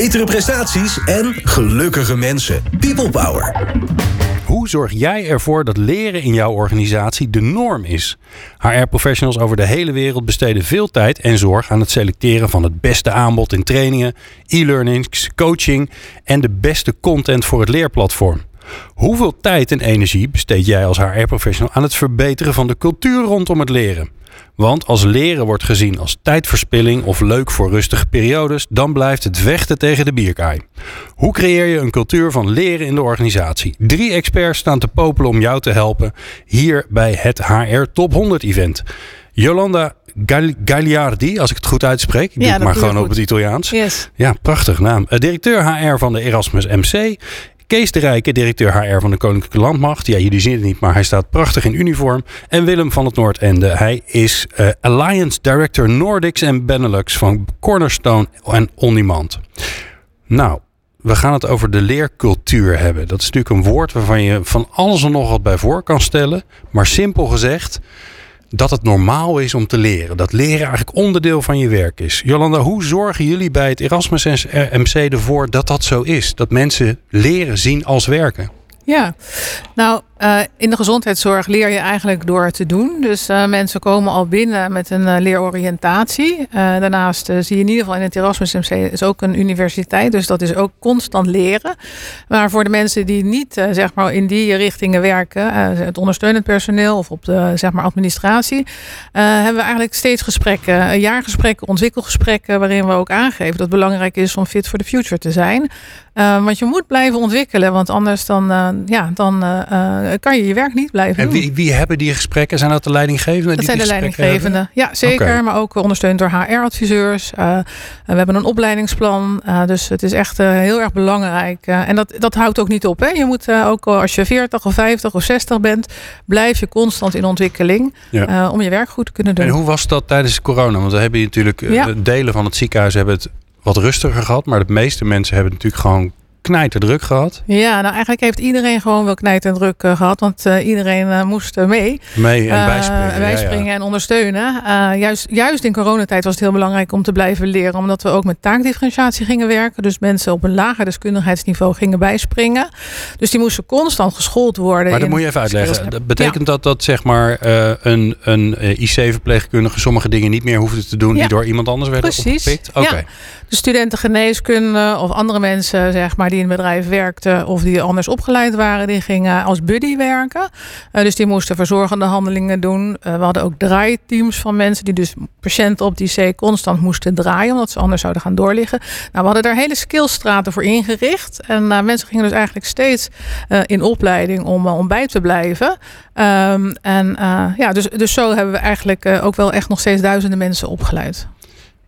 betere prestaties en gelukkige mensen. People Power. Hoe zorg jij ervoor dat leren in jouw organisatie de norm is? HR-professionals over de hele wereld besteden veel tijd en zorg aan het selecteren van het beste aanbod in trainingen, e-learnings, coaching en de beste content voor het leerplatform. Hoeveel tijd en energie besteed jij als HR-professional aan het verbeteren van de cultuur rondom het leren? Want als leren wordt gezien als tijdverspilling of leuk voor rustige periodes, dan blijft het vechten tegen de bierkaai. Hoe creëer je een cultuur van leren in de organisatie? Drie experts staan te popelen om jou te helpen hier bij het HR Top 100 event. Jolanda Gagliardi, als ik het goed uitspreek. Ik ja, doe het maar gewoon op het Italiaans. Yes. Ja, prachtig naam. Eh, directeur HR van de Erasmus MC. Kees de Rijke, directeur HR van de Koninklijke Landmacht. Ja, jullie zien het niet, maar hij staat prachtig in uniform. En Willem van het Noordende. Hij is uh, Alliance Director Nordics en Benelux van Cornerstone en OnDemand. Nou, we gaan het over de leercultuur hebben. Dat is natuurlijk een woord waarvan je van alles en nog wat bij voor kan stellen. Maar simpel gezegd, dat het normaal is om te leren. Dat leren eigenlijk onderdeel van je werk is. Jolanda, hoe zorgen jullie bij het Erasmus MC ervoor dat dat zo is? Dat mensen leren zien als werken? Ja, nou, uh, in de gezondheidszorg leer je eigenlijk door te doen. Dus uh, mensen komen al binnen met een uh, leeroriëntatie. daarnaast zie je in ieder geval in het Erasmus MC is ook een universiteit. Dus dat is ook constant leren. Maar voor de mensen die niet zeg maar in die richtingen werken, het ondersteunend personeel of op de zeg maar administratie, hebben we eigenlijk steeds gesprekken, jaargesprekken, ontwikkelgesprekken, waarin we ook aangeven dat het belangrijk is om fit for the future te zijn. want je moet blijven ontwikkelen, want anders dan, ja, dan eh, kan je je werk niet blijven en wie, wie hebben die gesprekken? Zijn dat de leidinggevenden? Dat zijn de leidinggevenden, ja zeker. Maar ook ondersteund door HR-adviseurs. Uh, eh, we hebben een opleidingsplan. Uh, dus het is echt heel erg belangrijk. en dat, dat houdt ook niet op. Hè? Je moet ook als je 40 of 50 of 60 bent, blijf je constant in ontwikkeling. om je werk goed te kunnen doen. En hoe was dat tijdens corona? Want we hebben natuurlijk delen van het ziekenhuis hebben het wat rustiger gehad. Maar de meeste mensen hebben natuurlijk gewoon knijter druk gehad? Ja, nou eigenlijk heeft iedereen gewoon wel knijter druk uh, gehad. Want uh, iedereen uh, moest mee. Mee en bijspringen. bijspringen ja, ja. en ondersteunen. juist, juist in coronatijd was het heel belangrijk om te blijven leren. Omdat we ook met taakdifferentiatie gingen werken. Dus mensen op een lager deskundigheidsniveau gingen bijspringen. Dus die moesten constant geschoold worden. Maar dat moet je even uitleggen. Dat betekent dat dat zeg maar een, een IC-verpleegkundige sommige dingen niet meer hoefde te doen. Die door iemand anders werden Precies. opgepikt? Oké. De studenten geneeskunde of andere mensen zeg maar die in het bedrijf werkten of die anders opgeleid waren, die gingen als buddy werken. Uh, dus die moesten verzorgende handelingen doen. Uh, we hadden ook draaiteams van mensen die dus patiënten op die C constant moesten draaien, omdat ze anders zouden gaan doorliggen. Nou, we hadden daar hele skillstraten voor ingericht. En uh, mensen gingen dus eigenlijk steeds in opleiding om, om bij te blijven. Um, en ja, dus, dus zo hebben we eigenlijk ook wel echt nog steeds duizenden mensen opgeleid.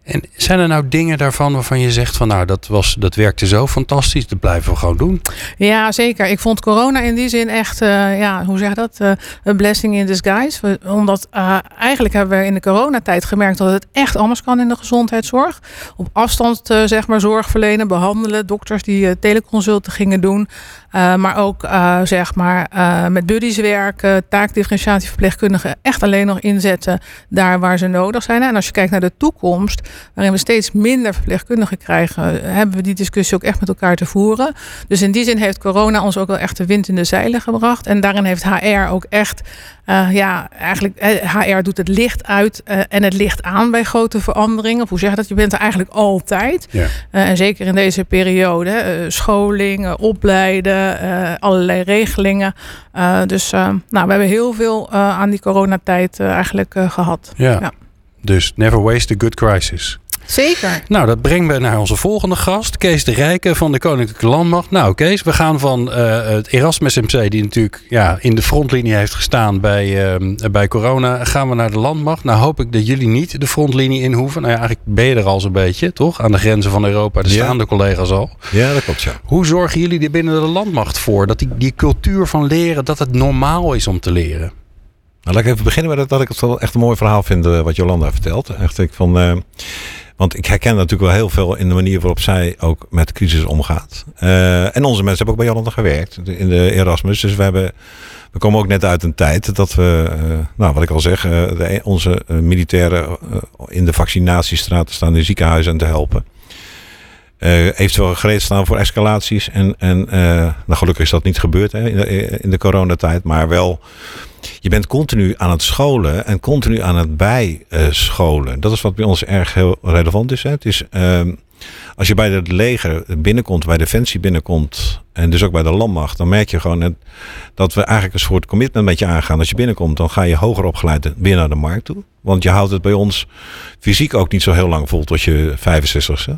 En zijn er nou dingen daarvan waarvan je zegt van nou dat, was, dat werkte zo fantastisch, dat blijven we gewoon doen? Ja, zeker. Ik vond corona in die zin echt, uh, ja, hoe zeg je dat? Uh, een blessing in disguise. Omdat uh, eigenlijk hebben we in de coronatijd gemerkt dat het echt anders kan in de gezondheidszorg. Op afstand zeg maar zorg verlenen, behandelen, dokters die teleconsulten gingen doen. maar ook zeg maar met buddies werken, taakdifferentiatie verpleegkundigen echt alleen nog inzetten daar waar ze nodig zijn. En als je kijkt naar de toekomst, waarin we steeds minder verpleegkundigen krijgen, hebben we die discussie ook echt met elkaar te voeren. Dus in die zin heeft corona ons ook wel echt de wind in de zeilen gebracht. En daarin heeft HR ook echt, uh, ja, eigenlijk, HR eh, doet het licht uit uh, en het licht aan bij grote veranderingen. Of hoe zeg je dat? Je bent er eigenlijk altijd. Ja. en zeker in deze periode, scholing, opleiden, allerlei regelingen. dus nou, we hebben heel veel aan die coronatijd eigenlijk gehad. ja. ja. Dus never waste a good crisis. Zeker. Nou, dat brengt me naar onze volgende gast, Kees de Rijke van de Koninklijke Landmacht. Nou, Kees, we gaan van uh, het Erasmus MC, die natuurlijk ja, in de frontlinie heeft gestaan bij, uh, bij corona, gaan we naar de Landmacht. Nou, hoop ik dat jullie niet de frontlinie in hoeven. Nou ja, eigenlijk ben je er al zo'n beetje, toch? Aan de grenzen van Europa, de staan de collega's al. Ja, dat klopt, ja. Hoe zorgen jullie er binnen de Landmacht voor dat die, die cultuur van leren, dat het normaal is om te leren? Nou, laat ik even beginnen met dat, ik het wel echt een mooi verhaal vind uh, wat Jolanda vertelt. Echt, ik van, uh, want ik herken natuurlijk wel heel veel in de manier waarop zij ook met crisis omgaat. Uh, en onze mensen hebben ook bij Jolanda gewerkt in de Erasmus. Dus we, hebben, we komen ook net uit een tijd dat we, nou wat ik al zeg, de, onze militairen in de vaccinatiestraten staan in ziekenhuizen te helpen. Eh, eventueel gereed staan voor escalaties. En, en eh, nou, gelukkig is dat niet gebeurd hè, in, de, in de coronatijd. Maar wel, je bent continu aan het scholen en continu aan het bijscholen. dat is wat bij ons erg heel relevant is. Hè. Het is ehm, als je bij het leger binnenkomt, bij Defensie binnenkomt en dus ook bij de landmacht, dan merk je gewoon dat we eigenlijk een soort commitment met je aangaan. Als je binnenkomt, dan ga je hoger opgeleid weer naar de markt toe. Want je houdt het bij ons fysiek ook niet zo heel lang vol tot je 65 e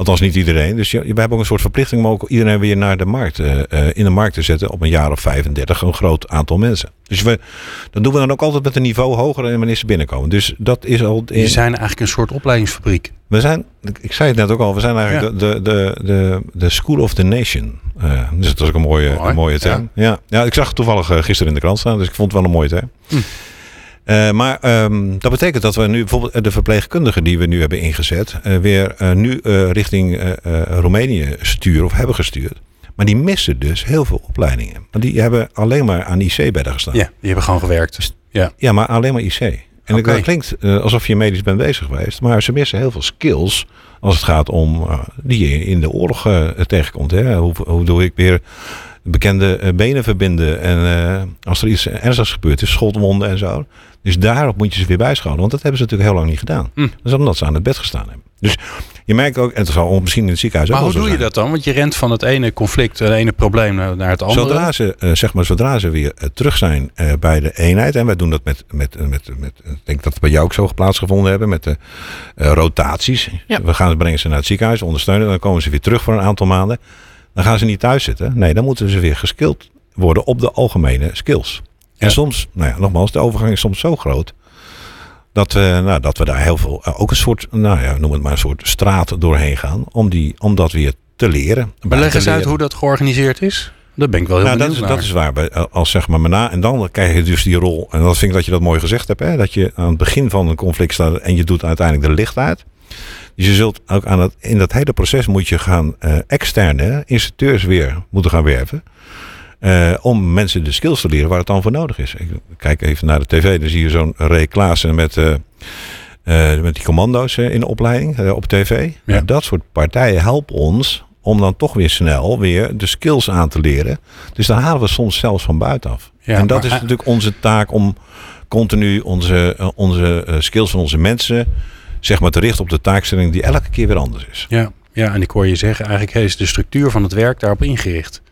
Althans niet iedereen. Dus we hebben ook een soort verplichting om ook iedereen weer naar de markt, uh, in de markt te zetten op een jaar of 35, een groot aantal mensen. Dus we, dat doen we dan ook altijd met een niveau hoger en wanneer ze binnenkomen. Dus dat is al. In... zijn eigenlijk een soort opleidingsfabriek. We zijn, ik zei het net ook al, we zijn eigenlijk de, de, de, de, School of the Nation. Uh, dus dat is ook een mooie, een mooie term. Ja. ja. ik zag het toevallig gisteren in de krant staan, dus ik vond het wel een mooie term. Hm. Uh, maar um, dat betekent dat we nu bijvoorbeeld de verpleegkundigen die we nu hebben ingezet, uh, weer uh, nu richting Roemenië sturen of hebben gestuurd. Maar die missen dus heel veel opleidingen. Want die hebben alleen maar aan IC-bedden gestaan. Ja, die hebben gewoon gewerkt. Dus, ja. ja, maar alleen maar IC. En okay. dat klinkt alsof je medisch bent bezig geweest. Maar ze missen heel veel skills als het gaat om die je in de oorlog tegenkomt. Hè? Hoe, hoe doe ik weer bekende benen verbinden? En als er iets ernstigs gebeurt, is schotwonden en zo. Dus daarop moet je ze weer bijscholen. Want dat hebben ze natuurlijk heel lang niet gedaan. Hm. Dat is omdat ze aan het bed gestaan hebben. Dus je merkt ook, en het zal misschien in het ziekenhuis maar ook hoe doe je dat dan? Want je rent van het ene conflict, het ene probleem naar het andere. Zodra ze, uh, zeg maar, zodra ze weer uh, terug zijn uh, bij de eenheid. En wij doen dat met, met, met, met ik denk dat het bij jou ook zo plaatsgevonden hebben. Met de rotaties. Ja. We gaan brengen ze naar het ziekenhuis, ondersteunen. Dan komen ze weer terug voor een aantal maanden. Dan gaan ze niet thuis zitten. Nee, dan moeten ze weer geskild worden op de algemene skills. En soms, nou ja, nogmaals, de overgang is soms zo groot. Dat we, nou, dat we daar heel veel, eh, ook een soort, nou ja, noem het maar een soort straat doorheen gaan. Om, die, om dat weer te leren. Maar leg eens uit hoe dat georganiseerd is. Dat ben ik wel heel nou, dat is, dat is waar. Eh, als zeg maar na en dan krijg je dus die rol. En dat vind ik dat je dat mooi gezegd hebt. Hè? Dat je aan het begin van een conflict staat en je doet uiteindelijk de licht uit. Dus je zult ook aan het, in dat hele proces moet je gaan uh, externe instructeurs weer moeten gaan werven. Uh, om mensen de skills te leren waar het dan voor nodig is. Ik kijk even naar de tv, dan zie je zo'n Ray Klaassen met, uh, uh, met die commando's in de opleiding op tv. Ja. Dat soort partijen helpen ons om dan toch weer snel weer de skills aan te leren. Dus dan halen we soms zelfs van buitenaf. Ja, en dat is natuurlijk onze taak om continu onze, onze skills van onze mensen zeg maar te richten op de taakstelling die elke keer weer anders is. Ja, ja en ik hoor je zeggen, eigenlijk is de structuur van het werk daarop ingericht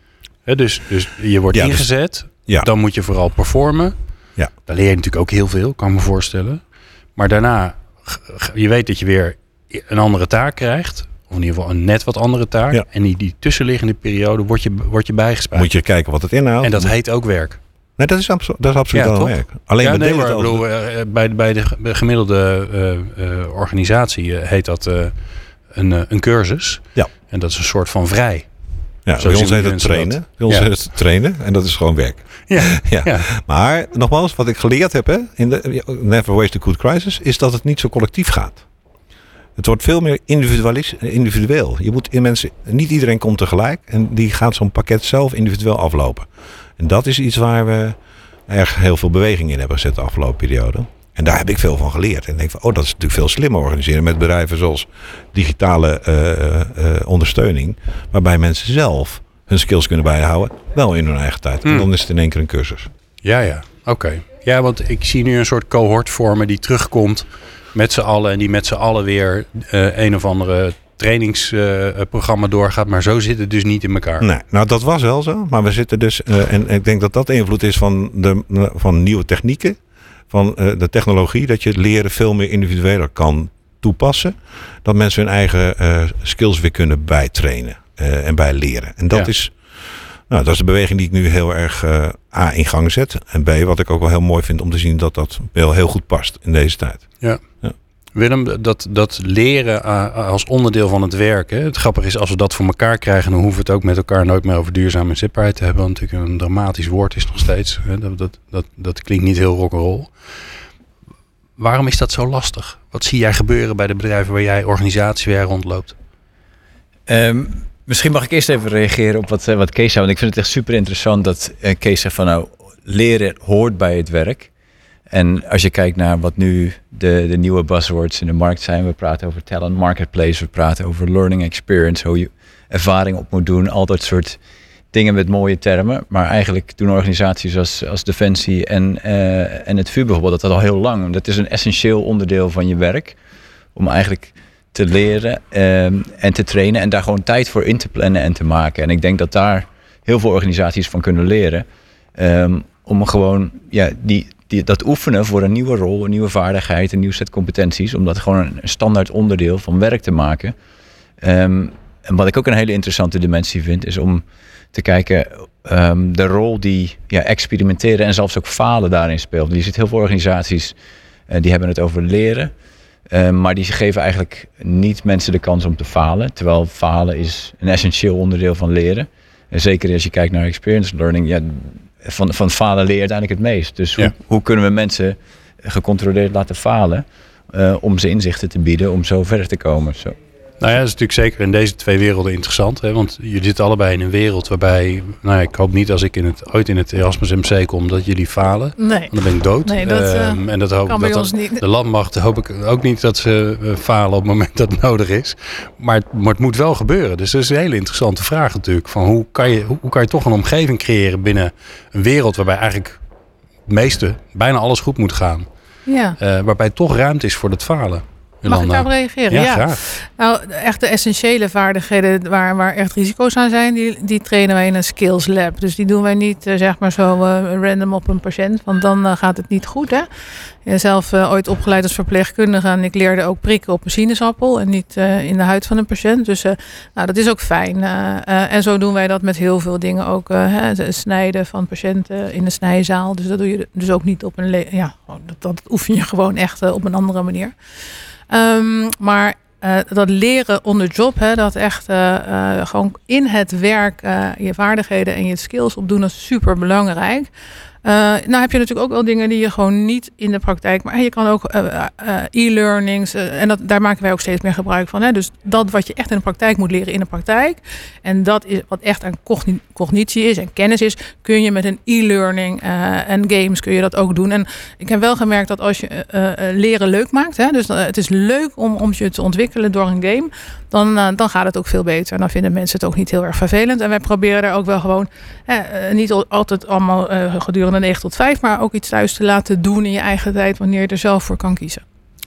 dus, dus je wordt dus- ingezet. ja. Dan moet je vooral performen. Ja. Daar leer je natuurlijk ook heel veel, kan ik me voorstellen. Maar daarna, je weet dat je weer een andere taak krijgt. Of in ieder geval een net wat andere taak. Ja. En die, die tussenliggende periode word je, word je bijgespaard. Moet je kijken wat het inhoudt. En dat heet ook werk. Nee, dat is, dat is absoluut wel werk. Alleen ja, nee, maar, bedoel, uh, bij, bij de gemiddelde uh, uh, organisatie heet dat een, een cursus. Ja. En dat is een soort van vrij. Ja, bij ons heet het trainen. Bij ons het trainen en dat is gewoon werk. Ja, ja. Maar nogmaals, wat ik geleerd heb hè, in de Never Waste a Good Crisis, is dat het niet zo collectief gaat. Het wordt veel meer individueel. Je moet in mensen, niet iedereen komt tegelijk en die gaat zo'n pakket zelf individueel aflopen. En dat is iets waar we erg heel veel beweging in hebben gezet de afgelopen periode. En daar heb ik veel van geleerd. En denk van, oh, dat is natuurlijk veel slimmer organiseren met bedrijven zoals digitale uh, uh, ondersteuning. Waarbij mensen zelf hun skills kunnen bijhouden. Wel in hun eigen tijd. En hmm. dan is het in één keer een cursus. Ja, ja. Oké. Ja, want ik zie nu een soort cohort vormen die terugkomt met z'n allen. En die met z'n allen weer een of andere trainingsprogramma doorgaat. Maar zo zit het dus niet in elkaar. Nee, nou dat was wel zo. Maar we zitten dus, en ik denk dat dat invloed is van, de, van nieuwe technieken van uh, de technologie, dat je het leren veel meer individueler kan toepassen. Dat mensen hun eigen uh, skills weer kunnen bijtrainen en bijleren. En dat, is, nou, dat is de beweging die ik nu heel erg A in gang zet. En B, wat ik ook wel heel mooi vind om te zien dat dat wel heel goed past in deze tijd. Ja. ja. Willem, dat, dat leren als onderdeel van het werk. Hè? Het grappige is, als we dat voor elkaar krijgen, dan hoeven we het ook met elkaar nooit meer over duurzame zichtbaarheid te hebben. Want natuurlijk een dramatisch woord is nog steeds. Dat, dat, dat, dat klinkt niet heel rock'n'roll. Waarom is dat zo lastig? Wat zie jij gebeuren bij de bedrijven waar jij organisatiewerk rondloopt? Um, misschien mag ik eerst even reageren op wat, eh, wat Kees zei. Want ik vind het echt super interessant dat uh, Kees zegt van nou, leren hoort bij het werk. En als je kijkt naar wat nu de, de nieuwe buzzwords in de markt zijn, we praten over talent marketplace, we praten over learning experience, hoe je ervaring op moet doen, al dat soort dingen met mooie termen. Maar eigenlijk doen organisaties als, als Defensie en, uh, en het VU bijvoorbeeld dat, al heel lang. Dat is een essentieel onderdeel van je werk. Om eigenlijk te leren um, en te trainen en daar gewoon tijd voor in te plannen en te maken. En ik denk dat daar heel veel organisaties van kunnen leren. Um, om gewoon ja, die, die, dat oefenen voor een nieuwe rol, een nieuwe vaardigheid, een nieuw set competenties. Om dat gewoon een standaard onderdeel van werk te maken. Um, en wat ik ook een hele interessante dimensie vind, is om te kijken um, de rol die ja, experimenteren en zelfs ook falen daarin speelt. Je ziet heel veel organisaties uh, die hebben het over leren. Uh, maar die geven eigenlijk niet mensen de kans om te falen. Terwijl falen is een essentieel onderdeel van leren. En zeker als je kijkt naar experience learning, ja, van, van falen leer je uiteindelijk het meest. Dus Ja. hoe, hoe kunnen we mensen gecontroleerd laten falen uh, om ze inzichten te bieden om zo verder te komen? Zo. Nou ja, dat is natuurlijk zeker in deze twee werelden interessant. Hè? Want jullie zitten allebei in een wereld waarbij... Nou ja, ik hoop niet als ik in het, ooit in het Erasmus MC kom dat jullie falen. Nee. Want dan ben ik dood. Nee, dat, eh, Ehm, en dat hoop kan ik bij dat ons niet. De landmacht hoop ik ook niet dat ze eh, falen op het moment dat het nodig is. Maar het, maar het moet wel gebeuren. Dus dat is een hele interessante vraag natuurlijk. Van hoe, kan je, hoe, hoe kan je toch een omgeving creëren binnen een wereld waarbij eigenlijk het meeste, bijna alles goed moet gaan. Ja. Eh, waarbij toch ruimte is voor het falen. Mag ik daarop reageren? Ja, Ja, graag. Nou, echt de essentiële vaardigheden waar, waar echt risico's aan zijn, die, die trainen wij in een skills lab. Dus die doen wij niet eh, zeg maar zo eh, random op een patiënt, want dan eh, gaat het niet goed. Hè? Ik ben zelf ooit opgeleid als verpleegkundige en ik leerde ook prikken op een sinaasappel en niet in de huid van een patiënt. Dus nou, dat is ook fijn. En zo doen wij dat met heel veel dingen ook. hè, snijden van patiënten in de snijzaal. Dus dat doe je dus ook niet op een... Ja, dat, dat oefen je gewoon echt op een andere manier. Ehm, maar eh, dat leren on the job, hè, dat echt eh, eh, gewoon in het werk je vaardigheden en je skills opdoen, dat is super belangrijk. Eh, nou heb je natuurlijk ook wel dingen die je gewoon niet in de praktijk, maar je kan ook eh, eh, e-learnings en dat, daar maken wij ook steeds meer gebruik van. Hè? Dus dat wat je echt in de praktijk moet leren in de praktijk en dat is wat echt aan cogni- cognitie is en kennis is, kun je met een e-learning en games kun je dat ook doen. En ik heb wel gemerkt dat als je leren leuk maakt, hè, dus het is leuk om, om je te ontwikkelen door een game, dan, eh, dan gaat het ook veel beter. En dan vinden mensen het ook niet heel erg vervelend. En wij proberen daar ook wel gewoon, eh, niet al- altijd allemaal eh, gedurende 9 tot 5, maar ook iets thuis te laten doen in je eigen tijd, wanneer je er zelf voor kan kiezen.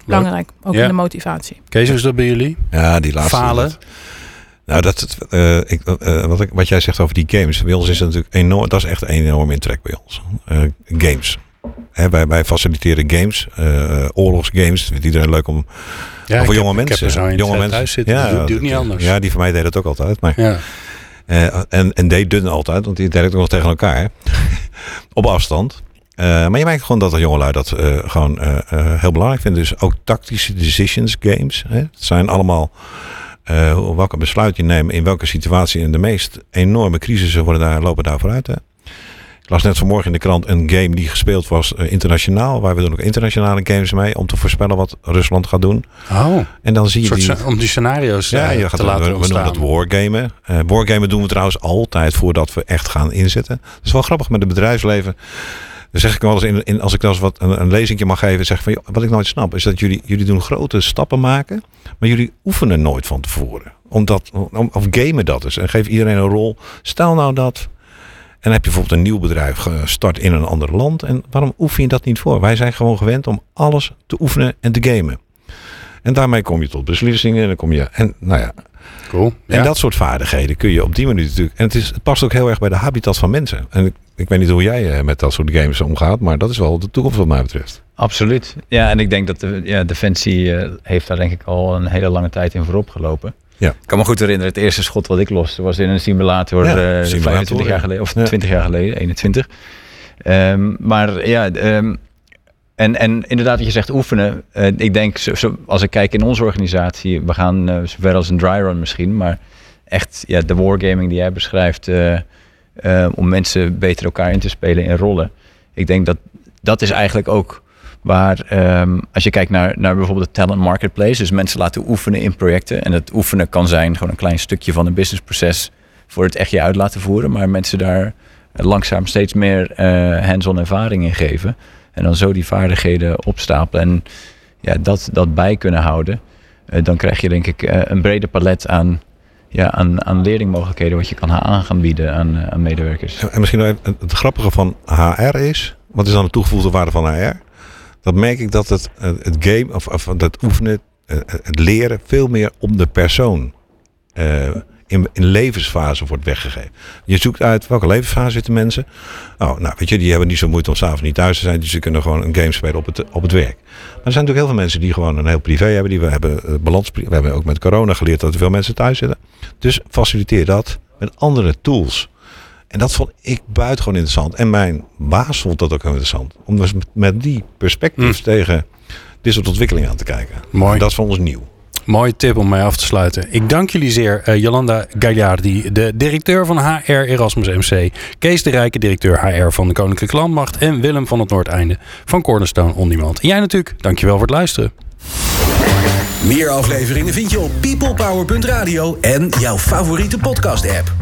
Belangrijk, ook Ja. in de motivatie. Kees, is dat bij jullie? Ja, die laatste. Falen. dat- nou, dat, eh, ik, eh, wat, ik, wat jij zegt over die games. Bij ons is het natuurlijk enorm. Dat is echt een enorm intrek bij ons. Eh, games. Hè, wij, wij faciliteren games, eh, oorlogsgames. Dat vindt iedereen leuk om. Ja, voor jonge heb, mensen. Ik heb er jonge het mensen. thuis zitten. Ja, niet anders. Ja, die van mij deed het ook altijd. Maar, Ja. eh, en, en deed dun altijd, want die deed ook nog tegen elkaar. op afstand. Eh, maar je merkt gewoon dat de jongelui dat eh, gewoon eh, eh, heel belangrijk vinden. Dus ook tactische decisions games. Hè. Het zijn allemaal eh, welke besluit je neemt in welke situatie. En de meest enorme crisissen worden daar, lopen daar vooruit. Hè. Ik las net vanmorgen in de krant een game die gespeeld was eh, internationaal. Waar we doen ook internationale games mee. Om te voorspellen wat Rusland gaat doen. Oh, En dan zie je die... om die scenario's Ja, eh, je gaat te laten we, we noemen dat wargamen. Eh wargamen doen we trouwens altijd voordat we echt gaan inzetten. Dat is wel grappig met het bedrijfsleven. Dan zeg ik wel eens, in, in, als ik dan eens wat een, een lezingje mag geven, zeg van, joh, wat ik nooit snap, is dat jullie, jullie doen grote stappen maken, maar jullie oefenen nooit van tevoren. Omdat, om, of gamen dat is. En geef iedereen een rol. Stel nou dat. En dan heb je bijvoorbeeld een nieuw bedrijf gestart in een ander land. En waarom oefen je dat niet voor? Wij zijn gewoon gewend om alles te oefenen en te gamen. En daarmee kom je tot beslissingen. En dan kom je. En nou ja, Cool. en Ja. dat soort vaardigheden kun je op die manier natuurlijk. En het, is, het past ook heel erg bij de habitat van mensen. En ik, ik weet niet hoe jij eh, met dat soort games omgaat, maar dat is wel de toekomst wat mij betreft. Absoluut. Ja, en ik denk dat de ja, Defensie eh, heeft daar denk ik al een hele lange tijd in voorop gelopen. Ja. Ik kan me goed herinneren, het eerste schot wat ik loste was in een simulator, Ja, eh, simulator, 25 jaar ja. geleden, of Ja. 20 jaar geleden, 21. Ehm, maar ja, ehm, en, en inderdaad wat je zegt oefenen. eh, ik denk, zo, zo- als ik kijk in onze organisatie, we gaan eh, zover als een dry run misschien, maar echt ja, de wargaming die jij beschrijft, eh, eh, om mensen beter elkaar in te spelen in rollen. Ik denk dat dat is eigenlijk ook waar, ehm, als je kijkt naar, naar bijvoorbeeld de talent marketplace, dus mensen laten oefenen in projecten. En het oefenen kan zijn gewoon een klein stukje van een businessproces voor het echt je uit laten voeren, maar mensen daar langzaam steeds meer eh, hands-on ervaring in geven. En dan zo die vaardigheden opstapelen en ja, dat, dat bij kunnen houden. Eh, dan krijg je denk ik eh, een breder palet aan, ja, aan, aan leerlingmogelijkheden wat je kan aan gaan bieden aan, aan medewerkers. En misschien het grappige van HR is, wat is dan de toegevoegde waarde van HR? Dat merk ik dat het, eh, het game of, of dat oefenen, eh, het leren veel meer om de persoon eh, in, in levensfase wordt weggegeven. Je zoekt uit welke levensfase zitten mensen. Oh, nou, weet je, die hebben niet zo moeite om s'avonds niet thuis te zijn. Dus ze kunnen gewoon een game spelen op het, op het werk. Maar er zijn natuurlijk heel veel mensen die gewoon een heel privé hebben. Die we hebben eh, balans. We hebben ook met corona geleerd dat er veel mensen thuis zitten. Dus faciliteer dat met andere tools. En dat vond ik buitengewoon interessant. En mijn baas vond dat ook heel interessant. Om dus met- die perspectief tegen dit soort ontwikkelingen aan te kijken. Mooi. En dat is voor ons nieuw. Mooie tip om mij af te sluiten. Ik dank jullie zeer, eh, Jolanda Gagliardi, de directeur van HR Erasmus MC, Kees de Rijke, directeur HR van de Koninklijke Landmacht en Willem van het Noordeinde van Cornerstone On Demand. En jij natuurlijk, dankjewel voor het luisteren. Meer afleveringen vind je op peoplepower.radio en jouw favoriete podcast app.